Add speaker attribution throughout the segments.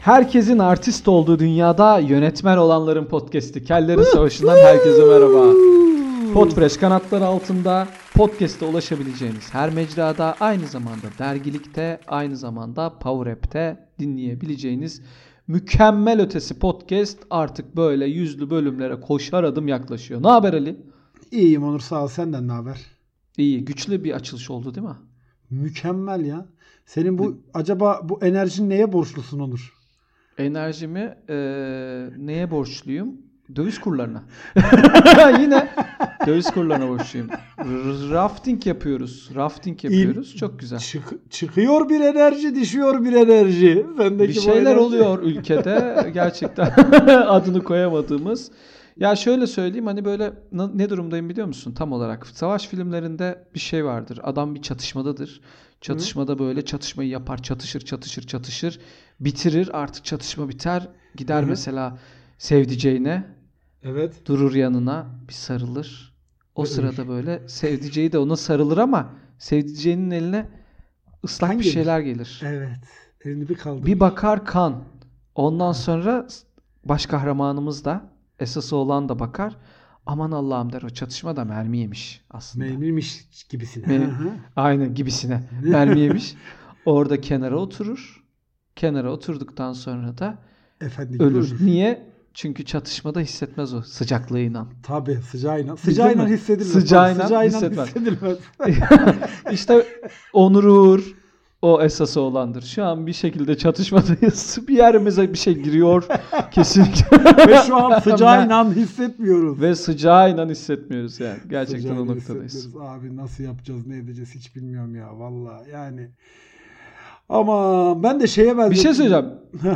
Speaker 1: Herkesin artist olduğu dünyada yönetmen olanların podcast'i. Kellerin Savaşı'ndan herkese merhaba. Podfresh kanatları altında podcast'e ulaşabileceğiniz her mecrada aynı zamanda dergilikte aynı zamanda Power App'te dinleyebileceğiniz mükemmel ötesi podcast artık böyle yüzlü bölümlere koşar adım yaklaşıyor. Ne haber Ali?
Speaker 2: İyiyim Onur sağ ol. Senden ne haber?
Speaker 1: İyi güçlü bir açılış oldu değil mi?
Speaker 2: Mükemmel ya. Senin bu acaba bu enerjin neye borçlusun Onur?
Speaker 1: Enerjimi e, neye borçluyum? Döviz kurlarına. Yine döviz kurlarına borçluyum. Rafting yapıyoruz. Rafting yapıyoruz. Çok güzel.
Speaker 2: Çık- çıkıyor bir enerji, düşüyor bir enerji. Sendeki
Speaker 1: Bir şeyler
Speaker 2: enerji-
Speaker 1: oluyor ülkede gerçekten adını koyamadığımız. Ya şöyle söyleyeyim hani böyle ne durumdayım biliyor musun tam olarak? Savaş filmlerinde bir şey vardır. Adam bir çatışmadadır. Çatışmada böyle çatışmayı yapar, çatışır, çatışır, çatışır. Bitirir artık çatışma biter. Gider
Speaker 2: Hı hı.
Speaker 1: mesela sevdiceğine
Speaker 2: Evet.
Speaker 1: durur yanına bir sarılır. O
Speaker 2: Ve
Speaker 1: sırada böyle sevdiceği de ona sarılır ama sevdiceğinin eline ıslak
Speaker 2: Kan
Speaker 1: bir
Speaker 2: gelir.
Speaker 1: şeyler gelir.
Speaker 2: Evet. Elini bir kaldır.
Speaker 1: Bir bakar kan. Ondan sonra baş kahramanımız da esası olan da bakar. Aman Allah'ım der o çatışma da mermi yemiş aslında.
Speaker 2: Memnunmuş gibisine. Hı.
Speaker 1: Aynen gibisine mermi yemiş. Orada kenara oturur. Kenara oturduktan sonra da
Speaker 2: Efendi gibi
Speaker 1: ölür. Niye? Çünkü çatışmada hissetmez o sıcaklığıyla.
Speaker 2: Tabii sıcağıyla. Sıcağıyla
Speaker 1: mi?
Speaker 2: hissedilmez.
Speaker 1: Sıcağıyla
Speaker 2: Sıcağıyla
Speaker 1: hissetmez.
Speaker 2: hissedilmez.
Speaker 1: işte Onur Uğur o esası olandır. Şu an bir şekilde çatışmadayız. Bir yerimize bir şey giriyor kesinlikle.
Speaker 2: Ve şu an sıcağıyla hissetmiyoruz.
Speaker 1: Ve sıcağıyla hissetmiyoruz yani. Gerçekten
Speaker 2: Sıcağıyla
Speaker 1: o noktadayız.
Speaker 2: Abi nasıl yapacağız, ne edeceğiz hiç bilmiyorum ya valla yani. Ama ben de şeye benzettim.
Speaker 1: Bir şey söyleyeceğim.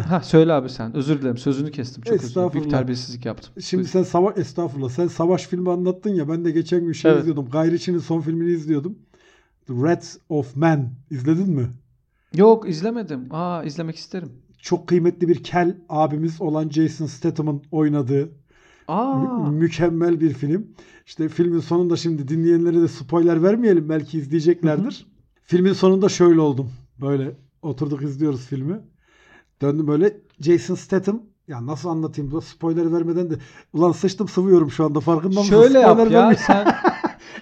Speaker 1: ha söyle abi sen. Özür dilerim. Sözünü kestim. Çok özür dilerim. Büyük terbiyesizlik yaptım.
Speaker 2: Şimdi
Speaker 1: Buyur.
Speaker 2: sen savaş estağfurullah sen savaş filmi anlattın ya ben de geçen gün şey
Speaker 1: Evet.
Speaker 2: izliyordum. Gayriçi'nin son filmini izliyordum. The Rats of Man izledin mi?
Speaker 1: Yok izlemedim. Aa izlemek isterim.
Speaker 2: Çok kıymetli bir kel abimiz olan Jason Statham'ın oynadığı
Speaker 1: Aa.
Speaker 2: mü- mükemmel bir film. İşte filmin sonunda şimdi dinleyenlere de spoiler vermeyelim belki izleyeceklerdir. Filmin sonunda şöyle oldum. Böyle oturduk izliyoruz filmi. Döndüm böyle Jason Statham ya nasıl anlatayım bu spoiler vermeden de ulan sıçtım sıvıyorum şu anda farkında mısın?
Speaker 1: Şöyle yap
Speaker 2: Spoiler
Speaker 1: ya
Speaker 2: verme-
Speaker 1: sen.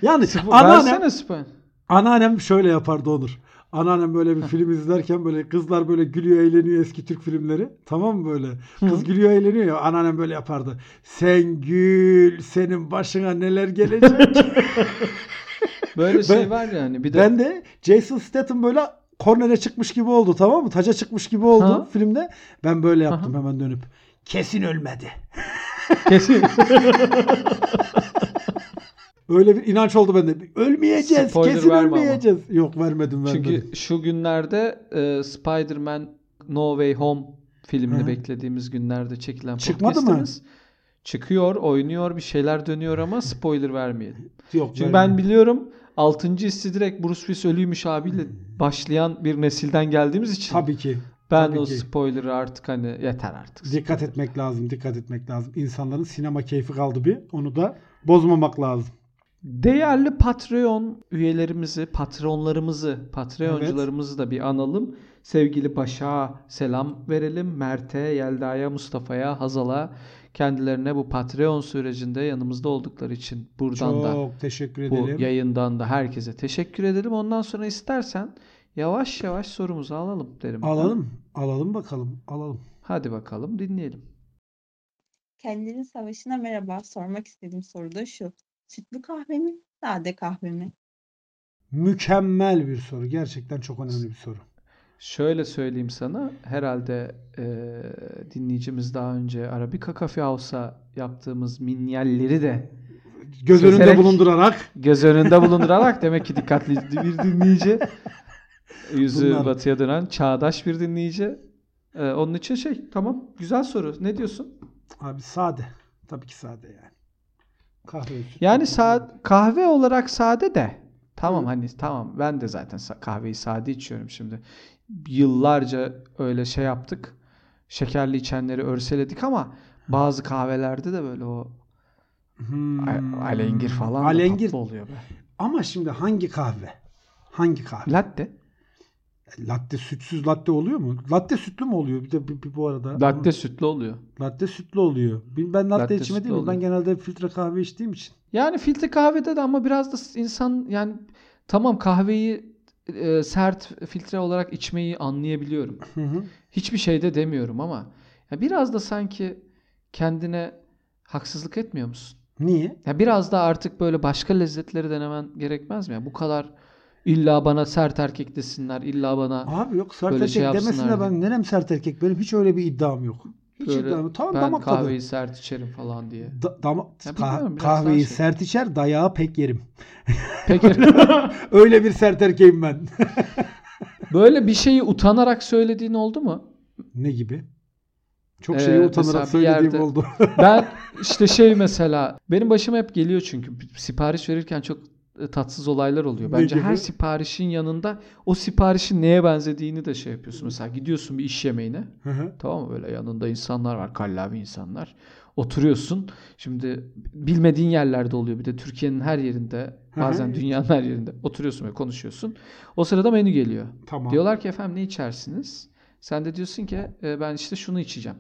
Speaker 2: Yani
Speaker 1: Versene
Speaker 2: anneannem,
Speaker 1: spoiler.
Speaker 2: anneannem şöyle yapardı Onur. Anneannem böyle bir film izlerken böyle kızlar böyle gülüyor eğleniyor eski Türk filmleri. Tamam mı böyle? Kız gülüyor eğleniyor ya anneannem böyle yapardı. Sen gül senin başına neler gelecek.
Speaker 1: Böyle şey
Speaker 2: Ben-
Speaker 1: var yani. Bir de
Speaker 2: ben de Jason Statham böyle kornere çıkmış gibi oldu tamam mı? Taca çıkmış gibi oldu
Speaker 1: Ha.
Speaker 2: filmde. Ben böyle yaptım hemen dönüp. Kesin ölmedi.
Speaker 1: kesin.
Speaker 2: Öyle bir inanç oldu bende. Ölmeyeceğiz.
Speaker 1: Spoiler
Speaker 2: kesin
Speaker 1: verme ama.
Speaker 2: ölmeyeceğiz. Yok vermedim vermedim.
Speaker 1: Çünkü şu günlerde e, Spider-Man No Way Home filmini
Speaker 2: Hı.
Speaker 1: beklediğimiz günlerde çekilen
Speaker 2: Çıkmadı mı?
Speaker 1: podcast'imiz Çıkıyor, oynuyor, bir şeyler dönüyor ama spoiler vermeyelim.
Speaker 2: Yok,
Speaker 1: Çünkü
Speaker 2: vermedim.
Speaker 1: ben biliyorum 6. hissi direkt Bruce Willis ölüymüş abiyle başlayan bir nesilden geldiğimiz için
Speaker 2: Tabii ki.
Speaker 1: ben
Speaker 2: tabii
Speaker 1: o
Speaker 2: ki.
Speaker 1: spoiler'ı artık hani yeter artık.
Speaker 2: Dikkat etmek lazım. Dikkat etmek lazım. İnsanların sinema keyfi kaldı bir. Onu da bozmamak lazım.
Speaker 1: Değerli Patreon üyelerimizi, patronlarımızı, Patreoncularımızı da bir analım. Sevgili Başak'a selam verelim. Mert'e, Yelda'ya, Mustafa'ya, Hazal'a kendilerine bu Patreon sürecinde yanımızda oldukları için buradan da
Speaker 2: Çok teşekkür
Speaker 1: bu
Speaker 2: ederim.
Speaker 1: yayından da herkese teşekkür edelim. Ondan sonra istersen yavaş yavaş sorumuzu alalım derim.
Speaker 2: Alalım. Alalım bakalım. Alalım.
Speaker 1: Hadi bakalım dinleyelim.
Speaker 3: Kellerin Savaşı'na merhaba. Sormak istediğim soru da şu. Sütlü kahve mi, sade kahve mi?
Speaker 2: Mükemmel bir soru. Gerçekten çok önemli bir soru.
Speaker 1: Şöyle söyleyeyim sana. Herhalde e, dinleyicimiz daha önce Arabica Coffee House'a yaptığımız minyalleri de
Speaker 2: Göz önünde
Speaker 1: Seserek-
Speaker 2: bulundurarak
Speaker 1: göz önünde bulundurarak demek ki dikkatli bir dinleyici. Yüzü
Speaker 2: Bunlar-
Speaker 1: batıya dönen çağdaş bir dinleyici. E, onun için şey tamam güzel soru. Ne diyorsun?
Speaker 2: abi sade. Tabii ki sade yani. Kahve. süt,
Speaker 1: Yani sa- kahve olarak sade de. Tamam hani tamam ben de zaten kahveyi sade içiyorum şimdi. Yıllarca öyle şey yaptık. Şekerli içenleri örseledik ama bazı kahvelerde de böyle o
Speaker 2: Hmm.
Speaker 1: alengir falan
Speaker 2: Alengir.
Speaker 1: tatlı oluyor be.
Speaker 2: Ama şimdi hangi kahve? Hangi kahve?
Speaker 1: Latte.
Speaker 2: Latte sütsüz latte oluyor mu? Latte sütlü mü oluyor? Bir de bir, bir bu arada.
Speaker 1: Latte sütlü oluyor.
Speaker 2: Latte sütlü oluyor. Ben latte,
Speaker 1: Latte sütlü
Speaker 2: değilim. Ben
Speaker 1: oluyor.
Speaker 2: genelde filtre kahve içtiğim için.
Speaker 1: Yani filtre kahvede de ama biraz da insan yani tamam kahveyi e, sert filtre olarak içmeyi anlayabiliyorum.
Speaker 2: Hı hı.
Speaker 1: Hiçbir şey de demiyorum ama ya biraz da sanki kendine haksızlık etmiyor musun?
Speaker 2: Niye?
Speaker 1: Ya biraz da artık böyle başka lezzetleri denemen gerekmez mi? Ya bu kadar illa bana sert erkek desinler, illa bana
Speaker 2: Abi yok sert
Speaker 1: Böyle
Speaker 2: erkek
Speaker 1: şey
Speaker 2: demesin
Speaker 1: yapsınlar
Speaker 2: de ben nerem sert erkek. Benim hiç öyle bir iddiam yok. Hiç
Speaker 1: böyle
Speaker 2: iddiam yok. Tamam
Speaker 1: ben
Speaker 2: damak
Speaker 1: kahveyi
Speaker 2: tadı.
Speaker 1: sert içerim falan diye.
Speaker 2: Da, dama-
Speaker 1: Ya
Speaker 2: ka- kahveyi
Speaker 1: şey.
Speaker 2: sert içer, dayağı pek yerim.
Speaker 1: Peki
Speaker 2: Öyle bir sert erkeğim ben.
Speaker 1: böyle bir şeyi utanarak söylediğin oldu mu?
Speaker 2: ne gibi? Çok
Speaker 1: Ee,
Speaker 2: şeyi
Speaker 1: mesela
Speaker 2: utanarak söylediğim
Speaker 1: yerde-
Speaker 2: oldu.
Speaker 1: Ben işte şey mesela benim başıma hep geliyor çünkü sipariş verirken çok tatsız olaylar oluyor. Bence her siparişin yanında o siparişin neye benzediğini de şey yapıyorsun. Mesela gidiyorsun bir iş yemeğine.
Speaker 2: Hı hı.
Speaker 1: Tamam mı? Böyle yanında insanlar var. Kallavi insanlar. Oturuyorsun. Şimdi bilmediğin yerlerde oluyor. Bir de Türkiye'nin her yerinde
Speaker 2: hı.
Speaker 1: bazen dünyanın her yerinde oturuyorsun ve konuşuyorsun. O sırada menü geliyor.
Speaker 2: tamam.
Speaker 1: Diyorlar ki efendim ne içersiniz? Sen de diyorsun ki "E, ben işte şunu içeceğim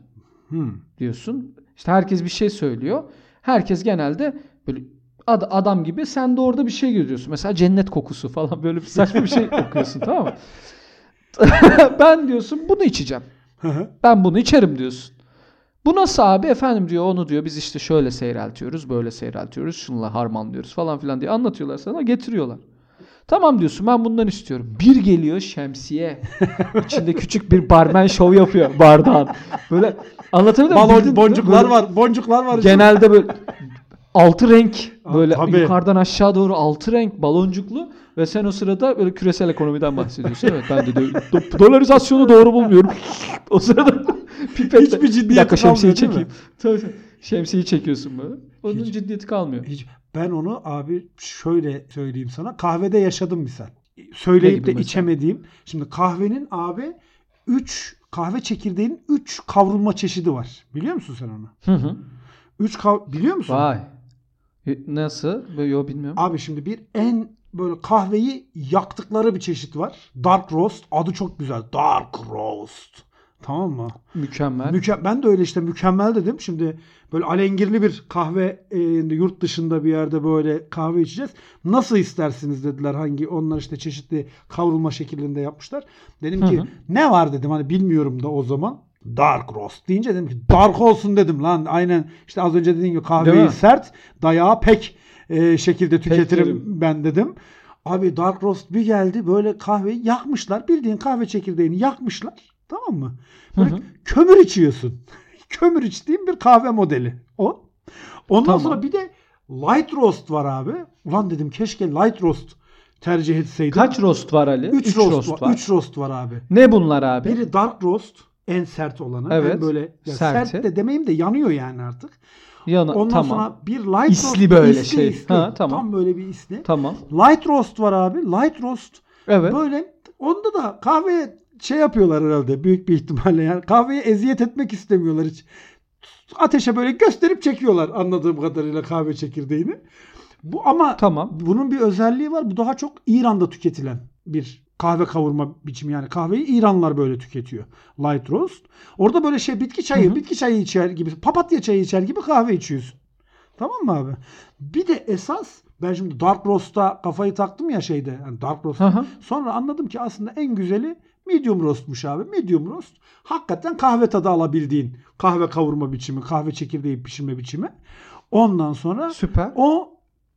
Speaker 2: Hmm.
Speaker 1: diyorsun. İşte herkes bir şey söylüyor. Herkes genelde böyle ad- adam gibi sen de orada bir şey görüyorsun. Mesela cennet kokusu falan böyle bir saçma bir şey okuyorsun tamam mı? ben diyorsun bunu içeceğim. Ben bunu içerim diyorsun. Bu nasıl abi? Efendim diyor onu diyor biz işte şöyle seyreltiyoruz, böyle seyreltiyoruz, şunla harmanlıyoruz falan filan diye anlatıyorlar sana, getiriyorlar. Tamam diyorsun ben bundan istiyorum. Bir geliyor şemsiye. İçinde küçük bir barmen şov yapıyor bardağın. Böyle anlatabiliyor muyum?
Speaker 2: Boncuklar var. Boncuklar var.
Speaker 1: Genelde böyle altı renk böyle
Speaker 2: tabii.
Speaker 1: yukarıdan aşağı doğru altı renk baloncuklu ve sen o sırada böyle küresel ekonomiden bahsediyorsun. Evet ben de do- do- dolarizasyonu doğru bulmuyorum. o sırada pipetle
Speaker 2: Hiçbir ciddiyeti
Speaker 1: bir dakika şemsiyeyi çekeyim. Tabii. Şemsiyeyi çekiyorsun böyle. Onun
Speaker 2: Hiç-
Speaker 1: ciddiyeti kalmıyor.
Speaker 2: Hiç, ben onu abi şöyle söyleyeyim sana. Kahvede yaşadım misal. Söyleyip de
Speaker 1: mesela?
Speaker 2: içemediğim. Şimdi kahvenin abi 3 kahve çekirdeğinin 3 kavrulma çeşidi var. Biliyor musun sen onu?
Speaker 1: Hı hı.
Speaker 2: 3 kav biliyor musun?
Speaker 1: Vay. Nasıl? Böyle, Yo bilmiyorum.
Speaker 2: Abi şimdi bir en böyle kahveyi yaktıkları bir çeşit var. Dark roast. Adı çok güzel. Dark roast. Tamam mı?
Speaker 1: Mükemmel.
Speaker 2: Müke- ben de öyle işte mükemmel dedim. Şimdi böyle alengirli bir kahve e, yurt dışında bir yerde böyle kahve içeceğiz. Nasıl istersiniz dediler. Hangi onlar işte çeşitli kavrulma şeklinde yapmışlar. Dedim ki
Speaker 1: Hı hı.
Speaker 2: ne var dedim hani bilmiyorum da o zaman. Dark roast deyince dedim ki dark olsun dedim lan. Aynen işte az önce dediğim gibi kahveyi sert dayağı pek e, şekilde tüketirim
Speaker 1: yerim.
Speaker 2: ben dedim. Abi dark roast bir geldi böyle kahveyi yakmışlar. Bildiğin kahve çekirdeğini yakmışlar. Tamam mı? Böyle
Speaker 1: Hı hı.
Speaker 2: kömür içiyorsun. kömür içtiğim bir kahve modeli o. Ondan
Speaker 1: Tamam.
Speaker 2: sonra bir de light roast var abi. Ulan dedim keşke light roast tercih etseydim.
Speaker 1: Kaç roast var Ali?
Speaker 2: 3
Speaker 1: Üç
Speaker 2: roast, var. 3 roast var abi.
Speaker 1: Ne bunlar abi?
Speaker 2: Biri dark roast en sert olanı.
Speaker 1: Evet,
Speaker 2: En böyle ya
Speaker 1: serti.
Speaker 2: sert de demeyeyim de yanıyor yani artık.
Speaker 1: Yana,
Speaker 2: Ondan
Speaker 1: tamam.
Speaker 2: sonra bir light
Speaker 1: İsli
Speaker 2: roast.
Speaker 1: böyle
Speaker 2: isli,
Speaker 1: şey.
Speaker 2: isli.
Speaker 1: Ha, tamam.
Speaker 2: Tam böyle bir isli.
Speaker 1: Tamam.
Speaker 2: Light roast var abi. Light roast
Speaker 1: Evet.
Speaker 2: Böyle onda da kahveye şey yapıyorlar herhalde büyük bir ihtimalle yani kahveye eziyet etmek istemiyorlar hiç. Ateşe böyle gösterip çekiyorlar anladığım kadarıyla kahve çekirdeğini. Bu ama
Speaker 1: Tamam.
Speaker 2: bunun bir özelliği var. Bu daha çok İran'da tüketilen bir kahve kavurma biçimi yani kahveyi İranlılar böyle tüketiyor. Light roast. Orada böyle şey bitki çayı,
Speaker 1: Hı hı.
Speaker 2: bitki çayı içer gibi, papatya çayı içer gibi kahve içiyorsun. Tamam mı abi? Bir de esas ben şimdi Dark Roast'a kafayı taktım ya şeyde. Yani Dark Roast.
Speaker 1: Hı hı.
Speaker 2: Sonra anladım ki aslında en güzeli medium roastmuş abi. Medium roast hakikaten kahve tadı alabildiğin kahve kavurma biçimi, kahve çekirdeği pişirme biçimi. Ondan sonra
Speaker 1: Süper.
Speaker 2: o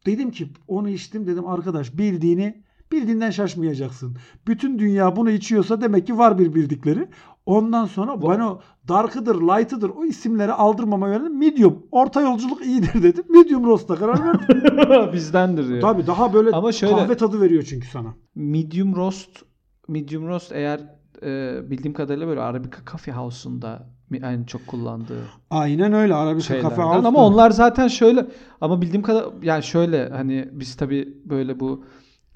Speaker 2: dedim ki onu içtim dedim arkadaş bildiğini bildiğinden şaşmayacaksın. Bütün dünya bunu içiyorsa demek ki var bir bildikleri. Ondan sonra ben o dark'ıdır, light'ıdır o isimleri aldırmama verdim. Medium, orta yolculuk iyidir dedim. Medium roast'a karar verdim.
Speaker 1: Bizdendir diyor.
Speaker 2: Tabii daha böyle
Speaker 1: Ama şöyle-
Speaker 2: kahve tadı veriyor çünkü sana.
Speaker 1: Medium roast medium roast eğer e, bildiğim kadarıyla böyle Arabica Coffee House'unda en çok kullandığı
Speaker 2: Aynen öyle. Arabica
Speaker 1: şeylerden.
Speaker 2: kafe house.
Speaker 1: Ama onlar zaten şöyle ama bildiğim kadar yani şöyle hani biz tabii böyle bu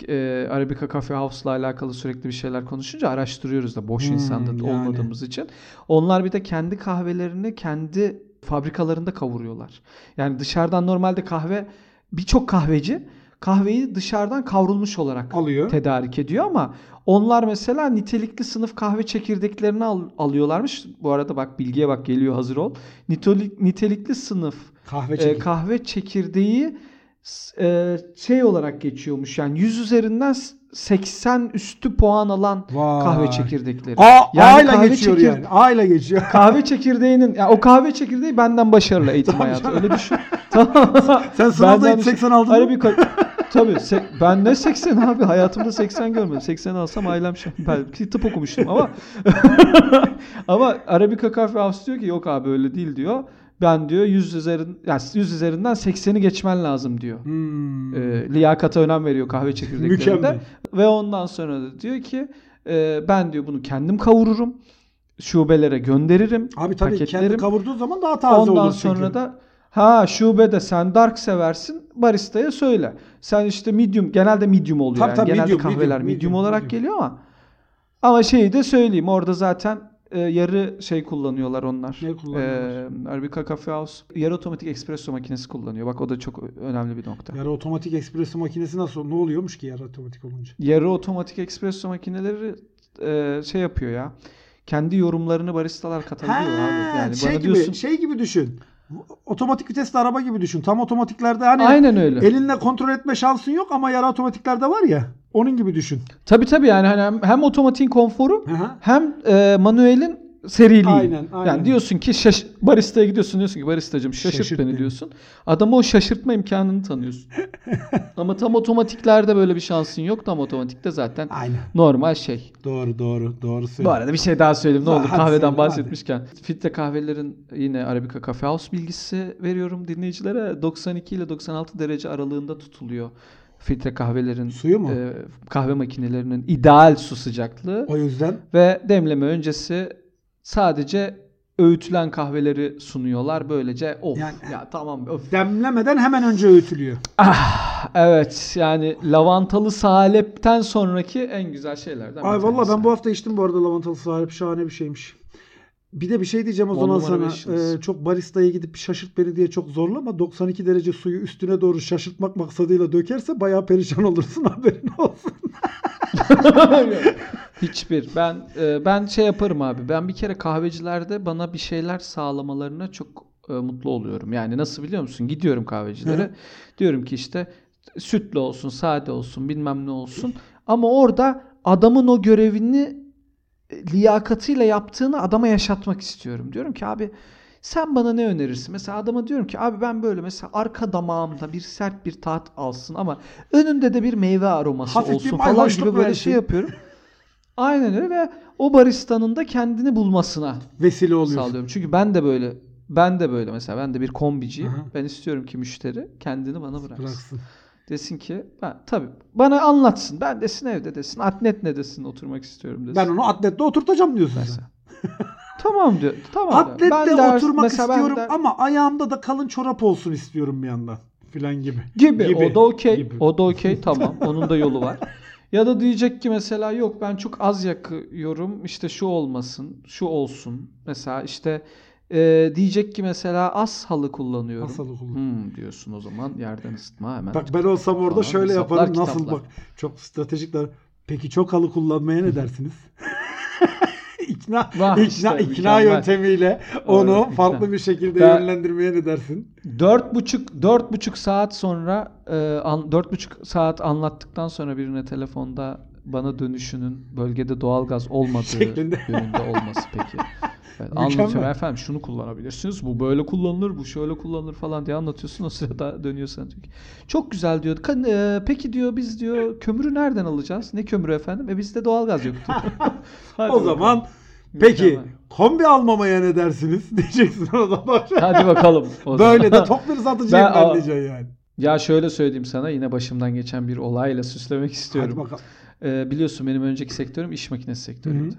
Speaker 1: e, Arabica Coffee House'la alakalı sürekli bir şeyler konuşunca araştırıyoruz da boş
Speaker 2: Hmm,
Speaker 1: insanda
Speaker 2: yani.
Speaker 1: olmadığımız için. Onlar bir de kendi kahvelerini kendi fabrikalarında kavuruyorlar. Yani dışarıdan normalde kahve birçok kahveci kahveyi dışarıdan kavrulmuş olarak
Speaker 2: Alıyor.
Speaker 1: tedarik ediyor ama onlar mesela nitelikli sınıf kahve çekirdeklerini al- alıyorlarmış. Bu arada bak bilgiye bak geliyor hazır ol. Nitelik, nitelikli sınıf
Speaker 2: Kahve
Speaker 1: e,
Speaker 2: çekirdeği.
Speaker 1: kahve çekirdeği e, şey olarak geçiyormuş. Yani 100 üzerinden s- 80 üstü puan alan
Speaker 2: Vay.
Speaker 1: kahve çekirdekleri.
Speaker 2: A,
Speaker 1: Yani
Speaker 2: A ile
Speaker 1: kahve
Speaker 2: geçiyor yani. A ile geçiyor.
Speaker 1: Kahve çekirdeğinin ya o kahve çekirdeği benden başarılı eğitim
Speaker 2: Tabii
Speaker 1: hayatı. Öyle düşün. tamam.
Speaker 2: Sen sınavda hiç 80 aldın mı?
Speaker 1: Arabika tabii se- ben ne 80 abi hayatımda 80 görmedim. 80 alsam ailem şey. Ben tıp okumuştum ama ama Arabica Cafe House diyor ki yok abi öyle değil diyor. Ben diyor 100 üzerin yani 100 üzerinden 80'i geçmen lazım diyor.
Speaker 2: Hmm.
Speaker 1: Ee, liyakata önem veriyor kahve çekirdeklerinde. Ve ondan sonra da diyor ki e, ben diyor bunu kendim kavururum. Şubelere gönderirim.
Speaker 2: Abi tabii kendi
Speaker 1: paketlerim.
Speaker 2: kavurduğu zaman daha taze
Speaker 1: Ondan
Speaker 2: olur
Speaker 1: sonra
Speaker 2: çünkü.
Speaker 1: da ha şubede sen dark seversin baristaya söyle. Sen işte medium genelde medium oluyor
Speaker 2: Tabii
Speaker 1: yani.
Speaker 2: tabii,
Speaker 1: Genelde
Speaker 2: medium,
Speaker 1: kahveler
Speaker 2: medium,
Speaker 1: medium,
Speaker 2: medium,
Speaker 1: olarak
Speaker 2: medium.
Speaker 1: geliyor ama ama şeyi de söyleyeyim orada zaten e, yarı şey kullanıyorlar onlar.
Speaker 2: Ne kullanıyorlar?
Speaker 1: E, Arabica Coffee House yarı otomatik espresso makinesi kullanıyor. Bak o da çok önemli bir nokta.
Speaker 2: Yarı otomatik espresso makinesi nasıl ne oluyormuş ki yarı otomatik olunca?
Speaker 1: Yarı otomatik espresso makineleri e, şey yapıyor ya. Kendi yorumlarını baristalar katabiliyor abi. Yani
Speaker 2: şey
Speaker 1: bana
Speaker 2: gibi
Speaker 1: diyorsun
Speaker 2: şey gibi düşün. Otomatik vitesli araba gibi düşün. Tam otomatiklerde hani
Speaker 1: Aynen öyle.
Speaker 2: elinle kontrol etme şansın yok ama yarı otomatiklerde var ya. Onun gibi düşün.
Speaker 1: Tabii tabii yani hani hem, hem otomatiğin konforu
Speaker 2: hı.
Speaker 1: hem e, manuelin seriliği.
Speaker 2: Aynen, aynen.
Speaker 1: Yani diyorsun ki şaş baristaya gidiyorsun diyorsun ki baristacım şaşırt,
Speaker 2: Şaşırt
Speaker 1: beni,
Speaker 2: beni.
Speaker 1: diyorsun. Adama o şaşırtma imkanını tanıyorsun. Ama tam otomatiklerde böyle bir şansın yok. Tam otomatikte zaten
Speaker 2: Aynen.
Speaker 1: normal şey.
Speaker 2: Doğru doğru doğru
Speaker 1: Bu
Speaker 2: söylüyorsun.
Speaker 1: arada bir şey daha söyleyeyim ne olur
Speaker 2: hadi
Speaker 1: kahveden
Speaker 2: söyle,
Speaker 1: bahsetmişken. Filtre kahvelerin yine Arabica Cafe House bilgisi veriyorum dinleyicilere. 92 ile 96 derece aralığında tutuluyor. Filtre kahvelerin
Speaker 2: Suyu mu?
Speaker 1: e, kahve makinelerinin ideal su sıcaklığı
Speaker 2: O yüzden
Speaker 1: ve demleme öncesi sadece öğütülen kahveleri sunuyorlar. Böylece of
Speaker 2: Yani-
Speaker 1: ya tamam of.
Speaker 2: demlemeden hemen önce öğütülüyor.
Speaker 1: Ah, evet yani lavantalı salepten sonraki en güzel şeylerden
Speaker 2: Ay valla ben bu hafta içtim bu arada lavantalı sahip şahane bir şeymiş. Bir de bir şey diyeceğim o
Speaker 1: On
Speaker 2: zaman sana.
Speaker 1: beş yıldız.
Speaker 2: Ee, çok baristaya gidip şaşırt beni diye çok zorlama. 92 derece suyu üstüne doğru şaşırtmak maksadıyla dökerse bayağı perişan olursun haberin olsun.
Speaker 1: Hiçbir. Ben e, ben şey yaparım abi. Ben bir kere kahvecilerde bana bir şeyler sağlamalarına çok e, mutlu oluyorum. Yani nasıl biliyor musun? Gidiyorum kahvecilere.
Speaker 2: Hı.
Speaker 1: Diyorum ki işte sütlü olsun, sade olsun, bilmem ne olsun. Ama orada adamın o görevini liyakatıyla yaptığını adama yaşatmak istiyorum. Diyorum ki abi sen bana ne önerirsin? Mesela adama diyorum ki abi ben böyle mesela arka damağımda bir sert bir tat alsın ama önünde de bir meyve aroması
Speaker 2: Hafif
Speaker 1: olsun falan gibi böyle
Speaker 2: versin.
Speaker 1: şey yapıyorum. Aynen öyle ve o baristanın da kendini bulmasına
Speaker 2: Vesile oluyorsun.
Speaker 1: sağlıyorum. Çünkü ben de böyle ben de böyle mesela ben de bir kombiciyim.
Speaker 2: Aha.
Speaker 1: Ben istiyorum ki müşteri kendini bana bıraksın.
Speaker 2: Bıraksın.
Speaker 1: Desin ki ben tabii bana anlatsın. Ben desin evde desin. Atnet ne desin oturmak istiyorum desin.
Speaker 2: Ben onu atlette oturtacağım diyorsun sen.
Speaker 1: tamam diyor. Tamam diyor.
Speaker 2: Atlette
Speaker 1: Ben de-
Speaker 2: oturmak istiyorum
Speaker 1: de-
Speaker 2: ama ayağımda da kalın çorap olsun istiyorum bir yandan. Filan gibi.
Speaker 1: gibi. O da okey.
Speaker 2: Gibi.
Speaker 1: O da okey tamam. Onun da yolu var. Ya da diyecek ki mesela yok ben çok az yakıyorum. İşte şu olmasın, şu olsun. Mesela işte e, diyecek ki mesela az halı kullanıyorum.
Speaker 2: Az halı kullan-
Speaker 1: Hmm, diyorsun o zaman yerden ısıtma hemen.
Speaker 2: Bak ben olsam orada
Speaker 1: Falan,
Speaker 2: şöyle
Speaker 1: hesaplar,
Speaker 2: yaparım. Nasıl
Speaker 1: kitaplar.
Speaker 2: bak çok stratejikler. Peki çok halı kullanmaya ne dersiniz? ikna
Speaker 1: Vah
Speaker 2: ikna
Speaker 1: işte,
Speaker 2: ikna
Speaker 1: mükemmel.
Speaker 2: yöntemiyle onu
Speaker 1: Doğru,
Speaker 2: farklı
Speaker 1: ikna.
Speaker 2: bir şekilde
Speaker 1: Ben-
Speaker 2: yönlendirmeye ne dersin?
Speaker 1: Dört buçuk, dört buçuk saat sonra e, dört buçuk saat anlattıktan sonra birine telefonda bana dönüşünün bölgede doğalgaz olmadığı
Speaker 2: Şeklinde.
Speaker 1: yönünde olması peki. Evet, anlatıyorum efendim şunu kullanabilirsiniz. Bu böyle kullanılır, bu şöyle kullanılır falan diye anlatıyorsun. O sırada dönüyor sana diyor ki, Çok güzel diyor. "Kan- e, peki diyor biz diyor kömürü nereden alacağız? Ne kömürü efendim? E bizde doğalgaz yok diyor. Hadi
Speaker 2: o
Speaker 1: bakalım.
Speaker 2: zaman peki
Speaker 1: Mükemmel.
Speaker 2: kombi almamaya ne dersiniz? Diyeceksin o zaman.
Speaker 1: Hadi bakalım. o.
Speaker 2: Böyle de tok bir satıcıyım
Speaker 1: Ben-
Speaker 2: ben, diyeceksin yani.
Speaker 1: Ya şöyle söyleyeyim sana yine başımdan geçen bir olayla süslemek istiyorum.
Speaker 2: Hadi bakalım.
Speaker 1: Ee, biliyorsun benim önceki sektörüm iş makinesi sektörüydü.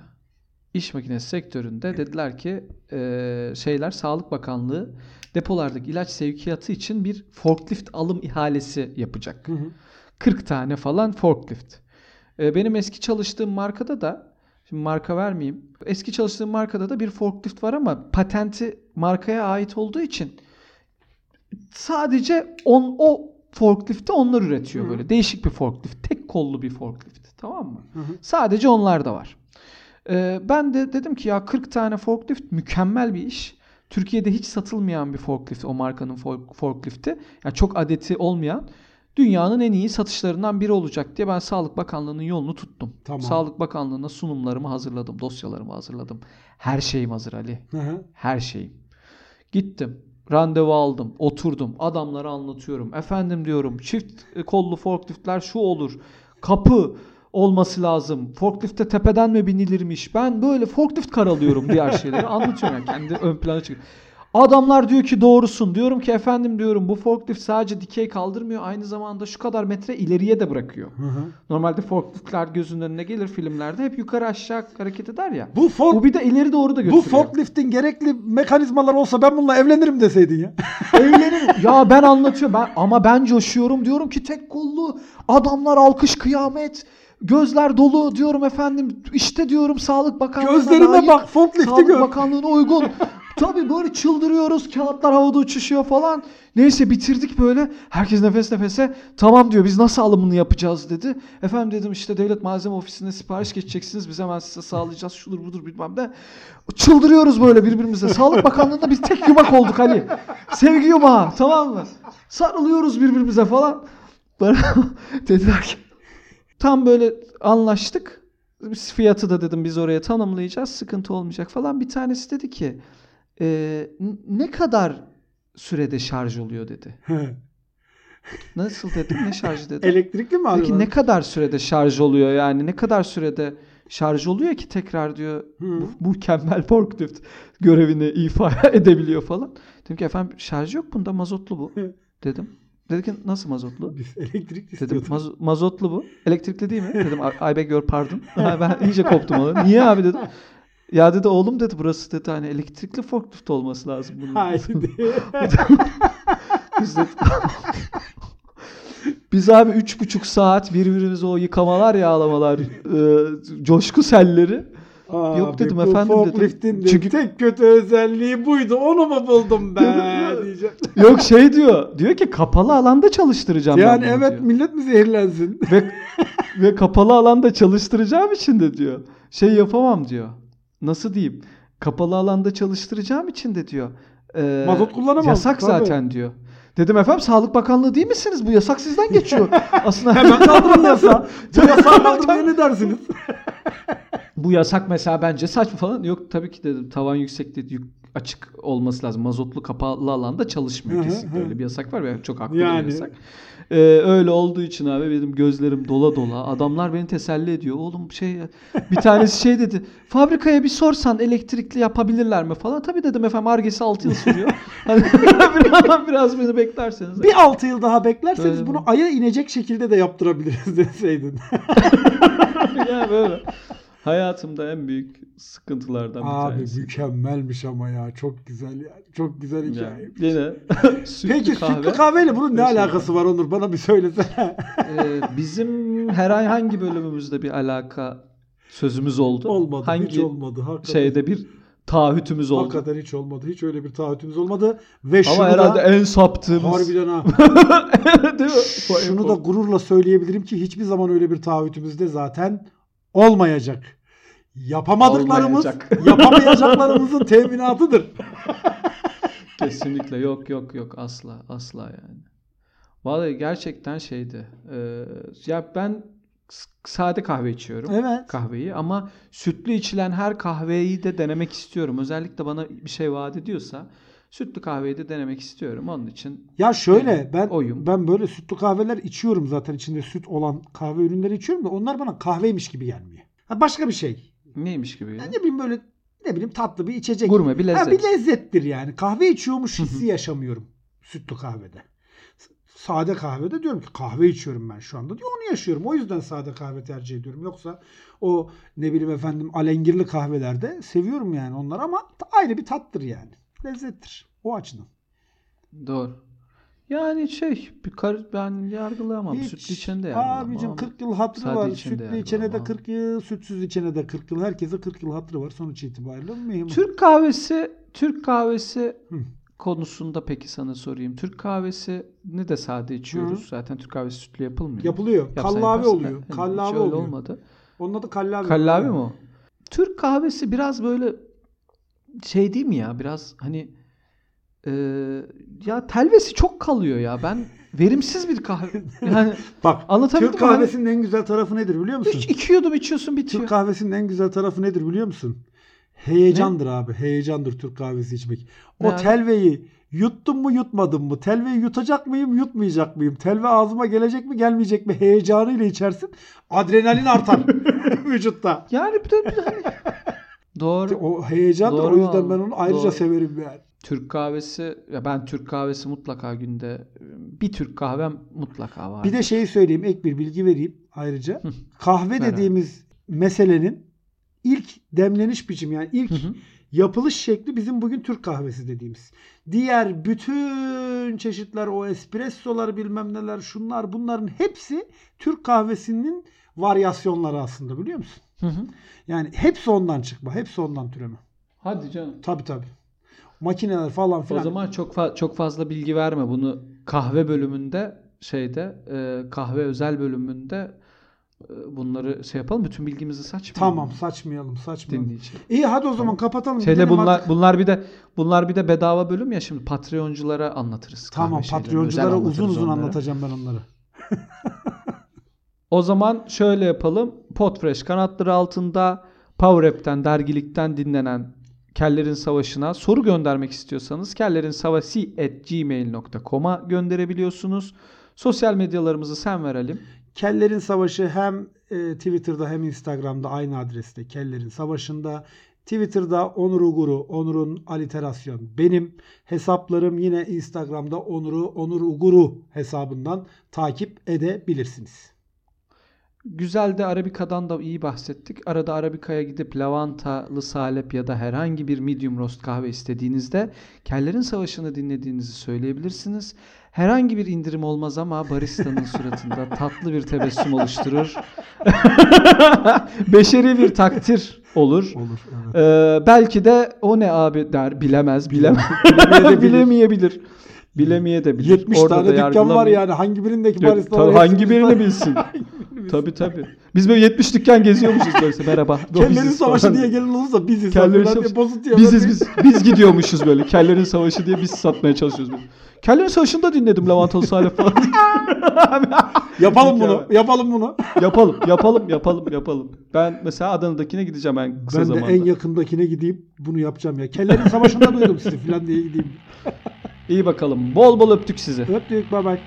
Speaker 1: İş makinesi sektöründe dediler ki e, şeyler Sağlık Bakanlığı depolardaki ilaç sevkiyatı için bir forklift alım ihalesi yapacak.
Speaker 2: Hı hı.
Speaker 1: 40 tane falan forklift. Ee, benim eski çalıştığım markada da şimdi marka vermeyeyim. Eski çalıştığım markada da bir forklift var ama patenti markaya ait olduğu için sadece on, o forklifti onlar üretiyor
Speaker 2: Hı.
Speaker 1: böyle. Değişik bir forklift. Tek kollu bir forklift. Tamam mı?
Speaker 2: Hı hı.
Speaker 1: Sadece onlar da var. Ee, ben de dedim ki ya 40 tane forklift mükemmel bir iş. Türkiye'de hiç satılmayan bir forklift o markanın fork- forklifti. Yani çok adeti olmayan dünyanın en iyi satışlarından biri olacak diye ben Sağlık Bakanlığı'nın yolunu tuttum.
Speaker 2: Tamam.
Speaker 1: Sağlık Bakanlığı'na sunumlarımı hazırladım, dosyalarımı hazırladım. Her şeyim hazır Ali.
Speaker 2: Hı hı.
Speaker 1: Her şeyim. Gittim. Randevu aldım. Oturdum. Adamlara anlatıyorum. Efendim diyorum çift e, kollu forkliftler şu olur. Kapı olması lazım. Forklifte tepeden mi binilirmiş? Ben böyle forklift karalıyorum diğer şeyleri. Anlatıyorum yani kendi ön plana çıkıyor. Adamlar diyor ki doğrusun. Diyorum ki efendim diyorum bu forklift sadece dikey kaldırmıyor. Aynı zamanda şu kadar metre ileriye de bırakıyor.
Speaker 2: Hı hı.
Speaker 1: Normalde forkliftler gözünün önüne gelir filmlerde. Hep yukarı aşağı hareket eder ya.
Speaker 2: Bu fork
Speaker 1: Bu bir de ileri doğru da
Speaker 2: bu
Speaker 1: götürüyor.
Speaker 2: forkliftin gerekli mekanizmalar olsa ben bununla evlenirim deseydin ya.
Speaker 1: Eğlenin. ya ben anlatıyorum ben ama ben coşuyorum diyorum ki tek kollu adamlar alkış kıyamet gözler dolu diyorum efendim işte diyorum Sağlık Bakanlığı'na
Speaker 2: Gözlerime
Speaker 1: layık,
Speaker 2: bak forklifti
Speaker 1: Sağlık
Speaker 2: gör.
Speaker 1: Bakanlığı'na uygun. Tabii böyle çıldırıyoruz. Kağıtlar havada uçuşuyor falan. Neyse bitirdik böyle. Herkes nefes nefese. Tamam diyor biz nasıl alımını yapacağız dedi. Efendim dedim işte devlet malzeme ofisine sipariş geçeceksiniz. Biz hemen size sağlayacağız. Şudur budur bilmem ne. Çıldırıyoruz böyle birbirimize. Sağlık Bakanlığı'nda biz tek yumak olduk Ali. Sevgi yumağı tamam mı? Sarılıyoruz birbirimize falan. Bana dediler ki tam böyle anlaştık. Biz fiyatı da dedim biz oraya tanımlayacağız. Sıkıntı olmayacak falan. Bir tanesi dedi ki "E, ne kadar sürede şarj oluyor dedi. Nasıl dedim ne şarjı dedi.
Speaker 2: Elektrikli mi
Speaker 1: Peki
Speaker 2: alıyorlar?
Speaker 1: ne kadar sürede şarj oluyor yani ne kadar sürede şarj oluyor ki tekrar diyor bu mükemmel forklift görevini ifa edebiliyor falan. Dedim ki efendim şarj yok bunda mazotlu bu dedim. Dedi ki nasıl mazotlu?
Speaker 2: Biz elektrik
Speaker 1: Dedim. "Maz- mazotlu bu. Elektrikli değil mi? Dedim I, I beg your pardon. Ben iyice koptum ona. Niye abi dedim. Ya dedi oğlum dedi burası dedi hani elektrikli forklift olması lazım bunun.
Speaker 2: Haydi.
Speaker 1: Biz de- Biz abi üç buçuk saat birbirimize o yıkamalar yağlamalar e, coşku selleri. Yok dedim efendim dedim. Çünkü-
Speaker 2: tek kötü özelliği buydu. Onu mu buldum ben diyeceğim.
Speaker 1: Yok şey diyor. Diyor ki kapalı alanda çalıştıracağım
Speaker 2: Yani
Speaker 1: ben bunu
Speaker 2: evet
Speaker 1: diyor.
Speaker 2: millet mi zehirlensin?
Speaker 1: ve ve kapalı alanda çalıştıracağım için de diyor. Şey yapamam diyor. Nasıl diyeyim? Kapalı alanda çalıştıracağım için de diyor. e,
Speaker 2: Mazot kullanamaz,
Speaker 1: Yasak
Speaker 2: tabii.
Speaker 1: zaten diyor. Dedim efendim Sağlık Bakanlığı değil misiniz? Bu yasak sizden geçiyor. Aslında
Speaker 2: Hemen kaldırın yasa. Bu yasağı kaldırmaya ne dersiniz?
Speaker 1: bu yasak mesela bence saçma falan. Yok tabii ki dedim tavan yüksekliği yük- açık olması lazım. Mazotlu kapalı alanda çalışmıyor kesinlikle. Öyle bir yasak var ve çok haklı
Speaker 2: Yani.
Speaker 1: bir yasak. Ee, öyle olduğu için abi benim gözlerim dola dola. Adamlar beni teselli ediyor. Oğlum şey bir tanesi şey dedi. Fabrikaya bir sorsan elektrikli yapabilirler mi falan. Tabii dedim efendim Argesi 6 yıl sürüyor. Hani biraz, biraz beni beklerseniz.
Speaker 2: Bir 6 yıl daha beklerseniz
Speaker 1: Öyle
Speaker 2: bunu
Speaker 1: mi?
Speaker 2: aya inecek şekilde de yaptırabiliriz deseydin.
Speaker 1: ya böyle. Hayatımda en büyük sıkıntılardan bir
Speaker 2: Abi
Speaker 1: tanesi.
Speaker 2: mükemmelmiş ama ya. Çok güzel yani. Çok güzel
Speaker 1: Yani
Speaker 2: hikaye.
Speaker 1: yine sütlü
Speaker 2: Peki
Speaker 1: kahve.
Speaker 2: sütlü kahveyle bunun ne alakası var Onur? Bana bir söylesene.
Speaker 1: Ee, bizim herhangi bölümümüzde bir alaka sözümüz oldu.
Speaker 2: olmadı.
Speaker 1: Hangi
Speaker 2: hiç olmadı. Hakikaten.
Speaker 1: şeyde bir taahhütümüz oldu.
Speaker 2: Hakikaten hiç olmadı. Hiç öyle bir taahhütümüz olmadı. Ve şunu
Speaker 1: Ama herhalde
Speaker 2: da
Speaker 1: en saptığımız.
Speaker 2: harbiden ha.
Speaker 1: Değil mi?
Speaker 2: Şunu da gururla söyleyebilirim ki hiçbir zaman öyle bir taahhütümüzde zaten olmayacak. Yapamadıklarımız,
Speaker 1: Olmayacak.
Speaker 2: yapamayacaklarımızın teminatıdır.
Speaker 1: Kesinlikle yok yok yok asla asla yani. Vallahi gerçekten şeydi. Ee, ya ben sade kahve içiyorum.
Speaker 2: Evet.
Speaker 1: Kahveyi ama sütlü içilen her kahveyi de denemek istiyorum. Özellikle bana bir şey vaat ediyorsa sütlü kahveyi de denemek istiyorum. Onun için
Speaker 2: Ya şöyle ben
Speaker 1: oyum.
Speaker 2: ben böyle sütlü kahveler içiyorum zaten içinde süt olan kahve ürünleri içiyorum da onlar bana kahveymiş gibi gelmiyor. Ha başka bir şey.
Speaker 1: neymiş gibi ya?
Speaker 2: Ne bileyim böyle ne bileyim tatlı bir içecek.
Speaker 1: Gurme bir lezzet.
Speaker 2: Ha, bir lezzettir yani. Kahve içiyormuş hissi yaşamıyorum sütlü kahvede. Sade kahvede diyorum ki kahve içiyorum ben şu anda diyor onu yaşıyorum. O yüzden sade kahve tercih ediyorum. Yoksa o ne bileyim efendim alengirli kahvelerde seviyorum yani onları ama ayrı bir tattır yani. Lezzettir. O açıdan.
Speaker 1: Doğru. Yani şey bir kar, ben yargılayamam.
Speaker 2: Hiç.
Speaker 1: Sütlü içeni de yargılamam.
Speaker 2: Abicim
Speaker 1: ama
Speaker 2: 40 yıl hatırı
Speaker 1: sade
Speaker 2: var. Sütlü içene de
Speaker 1: yargılamam.
Speaker 2: 40 yıl, sütsüz içene de 40 yıl. Herkese 40 yıl hatırı var sonuç itibariyle. Mühim.
Speaker 1: Türk kahvesi, Türk kahvesi
Speaker 2: Hı.
Speaker 1: konusunda peki sana sorayım. Türk kahvesini de sade içiyoruz. Zaten Türk kahvesi sütlü yapılmıyor.
Speaker 2: Yapılıyor.
Speaker 1: Yapsan
Speaker 2: kallavi oluyor.
Speaker 1: Hiç
Speaker 2: Kallavi oluyor.
Speaker 1: olmadı.
Speaker 2: Onun adı kallavi.
Speaker 1: Kallavi mi o? Türk kahvesi biraz böyle şey değil mi ya? Biraz hani e, ya telvesi çok kalıyor ya. Ben verimsiz bir kahve. Yani
Speaker 2: Bak
Speaker 1: anlatabildim
Speaker 2: Türk
Speaker 1: mi? Hani
Speaker 2: kahvesinin en güzel tarafı nedir biliyor musun?
Speaker 1: Hiç iki yudum içiyorsun bitiyor.
Speaker 2: Türk kahvesinin en güzel tarafı nedir biliyor musun? Heyecandır abi. Heyecandır Türk kahvesi içmek. O
Speaker 1: Ne abi?
Speaker 2: telveyi yuttum mu yutmadım mı? Telveyi yutacak mıyım yutmayacak mıyım? Telve ağzıma gelecek mi gelmeyecek mi? Heyecanıyla içersin. Adrenalin artar vücutta.
Speaker 1: Yani bir de bir de hani doğru.
Speaker 2: O heyecandır.
Speaker 1: Doğru
Speaker 2: o yüzden ben onu ayrıca
Speaker 1: Doğru.
Speaker 2: severim yani.
Speaker 1: Türk kahvesi ya ben Türk kahvesi mutlaka günde bir Türk kahvem mutlaka var.
Speaker 2: Bir de şeyi söyleyeyim. Ek bir bilgi vereyim ayrıca. Kahve
Speaker 1: Ver abi.
Speaker 2: dediğimiz meselenin ilk demleniş biçimi yani ilk
Speaker 1: Hı hı.
Speaker 2: yapılış şekli bizim bugün Türk kahvesi dediğimiz. Diğer bütün çeşitler o espressolar bilmem neler şunlar bunların hepsi Türk kahvesinin varyasyonları aslında biliyor musun?
Speaker 1: Hı hı.
Speaker 2: Yani hepsi ondan çıkma. Hepsi ondan türeme.
Speaker 1: Hadi canım.
Speaker 2: Tabii tabii. Makineler falan
Speaker 1: O
Speaker 2: filan.
Speaker 1: zaman çok fa- çok fazla bilgi verme. Bunu kahve bölümünde şeyde e, kahve özel bölümünde e, bunları şey yapalım. Bütün bilgimizi saçmayalım.
Speaker 2: Tamam saçmayalım saçmayalım.
Speaker 1: Dinleyici.
Speaker 2: İyi hadi o zaman kapatalım.
Speaker 1: Şeyde bunlar
Speaker 2: artık.
Speaker 1: bunlar bir de bunlar bir de bedava bölüm ya şimdi Patreonculara anlatırız.
Speaker 2: Tamam Patreonculara uzun uzun
Speaker 1: onlara.
Speaker 2: anlatacağım ben onları.
Speaker 1: O zaman şöyle yapalım. Podfresh kanatları altında Power App'ten, dergilikten dinlenen Kellerin Savaşı'na soru göndermek istiyorsanız kellerinsavaşı@gmail.com'a gönderebiliyorsunuz. Sosyal medyalarımızı sen verelim.
Speaker 2: Kellerin Savaşı hem e, Twitter'da hem Instagram'da aynı adreste Kellerin Savaşı'nda. Twitter'da Onur Uguru, Onur'un aliterasyon benim. Hesaplarım yine Instagram'da Onur'u, Onur Uguru hesabından takip edebilirsiniz.
Speaker 1: Güzel de Arabika'dan da iyi bahsettik. Arada Arabika'ya gidip lavantalı salep ya da herhangi bir medium roast kahve istediğinizde Kellerin Savaşı'nı dinlediğinizi söyleyebilirsiniz. Herhangi bir indirim olmaz ama baristanın suratında tatlı bir tebessüm oluşturur. Beşeri bir takdir olur.
Speaker 2: Olur. Evet.
Speaker 1: Ee, belki de o ne abi der bilemez bilemez
Speaker 2: Bilemeyebilir.
Speaker 1: bilemeyebilir bilemeyebilir
Speaker 2: 70
Speaker 1: Orada
Speaker 2: tane dükkan var yani. Hangi birindeki
Speaker 1: tabii hangi birini
Speaker 2: bizden-
Speaker 1: bilsin. tabii tabii. Biz böyle 70 dükkan geziyormuşuz böyle merhaba.
Speaker 2: Kellerin Savaşı
Speaker 1: falan
Speaker 2: diye gelen olursa biziz.
Speaker 1: Kellerin Savaşı-
Speaker 2: diye bozut
Speaker 1: Biziz
Speaker 2: ben-
Speaker 1: biz. Biz gidiyormuşuz böyle. Kellerin Savaşı diye biz satmaya çalışıyoruz böyle. Kellerin Savaşı'nda dinledim Lavantalı Salih falan.
Speaker 2: Yapalım bunu. Yapalım bunu.
Speaker 1: yapalım, yapalım, yapalım, yapalım. Ben mesela Adana'dakine gideceğim en kısa
Speaker 2: Ben de
Speaker 1: zamanda.
Speaker 2: en yakındakine gideyim bunu yapacağım ya. Kellerin Savaşı'nda duydum sizi falan diye gideyim.
Speaker 1: İyi bakalım. Bol bol öptük sizi.
Speaker 2: Öptük. Bye bye.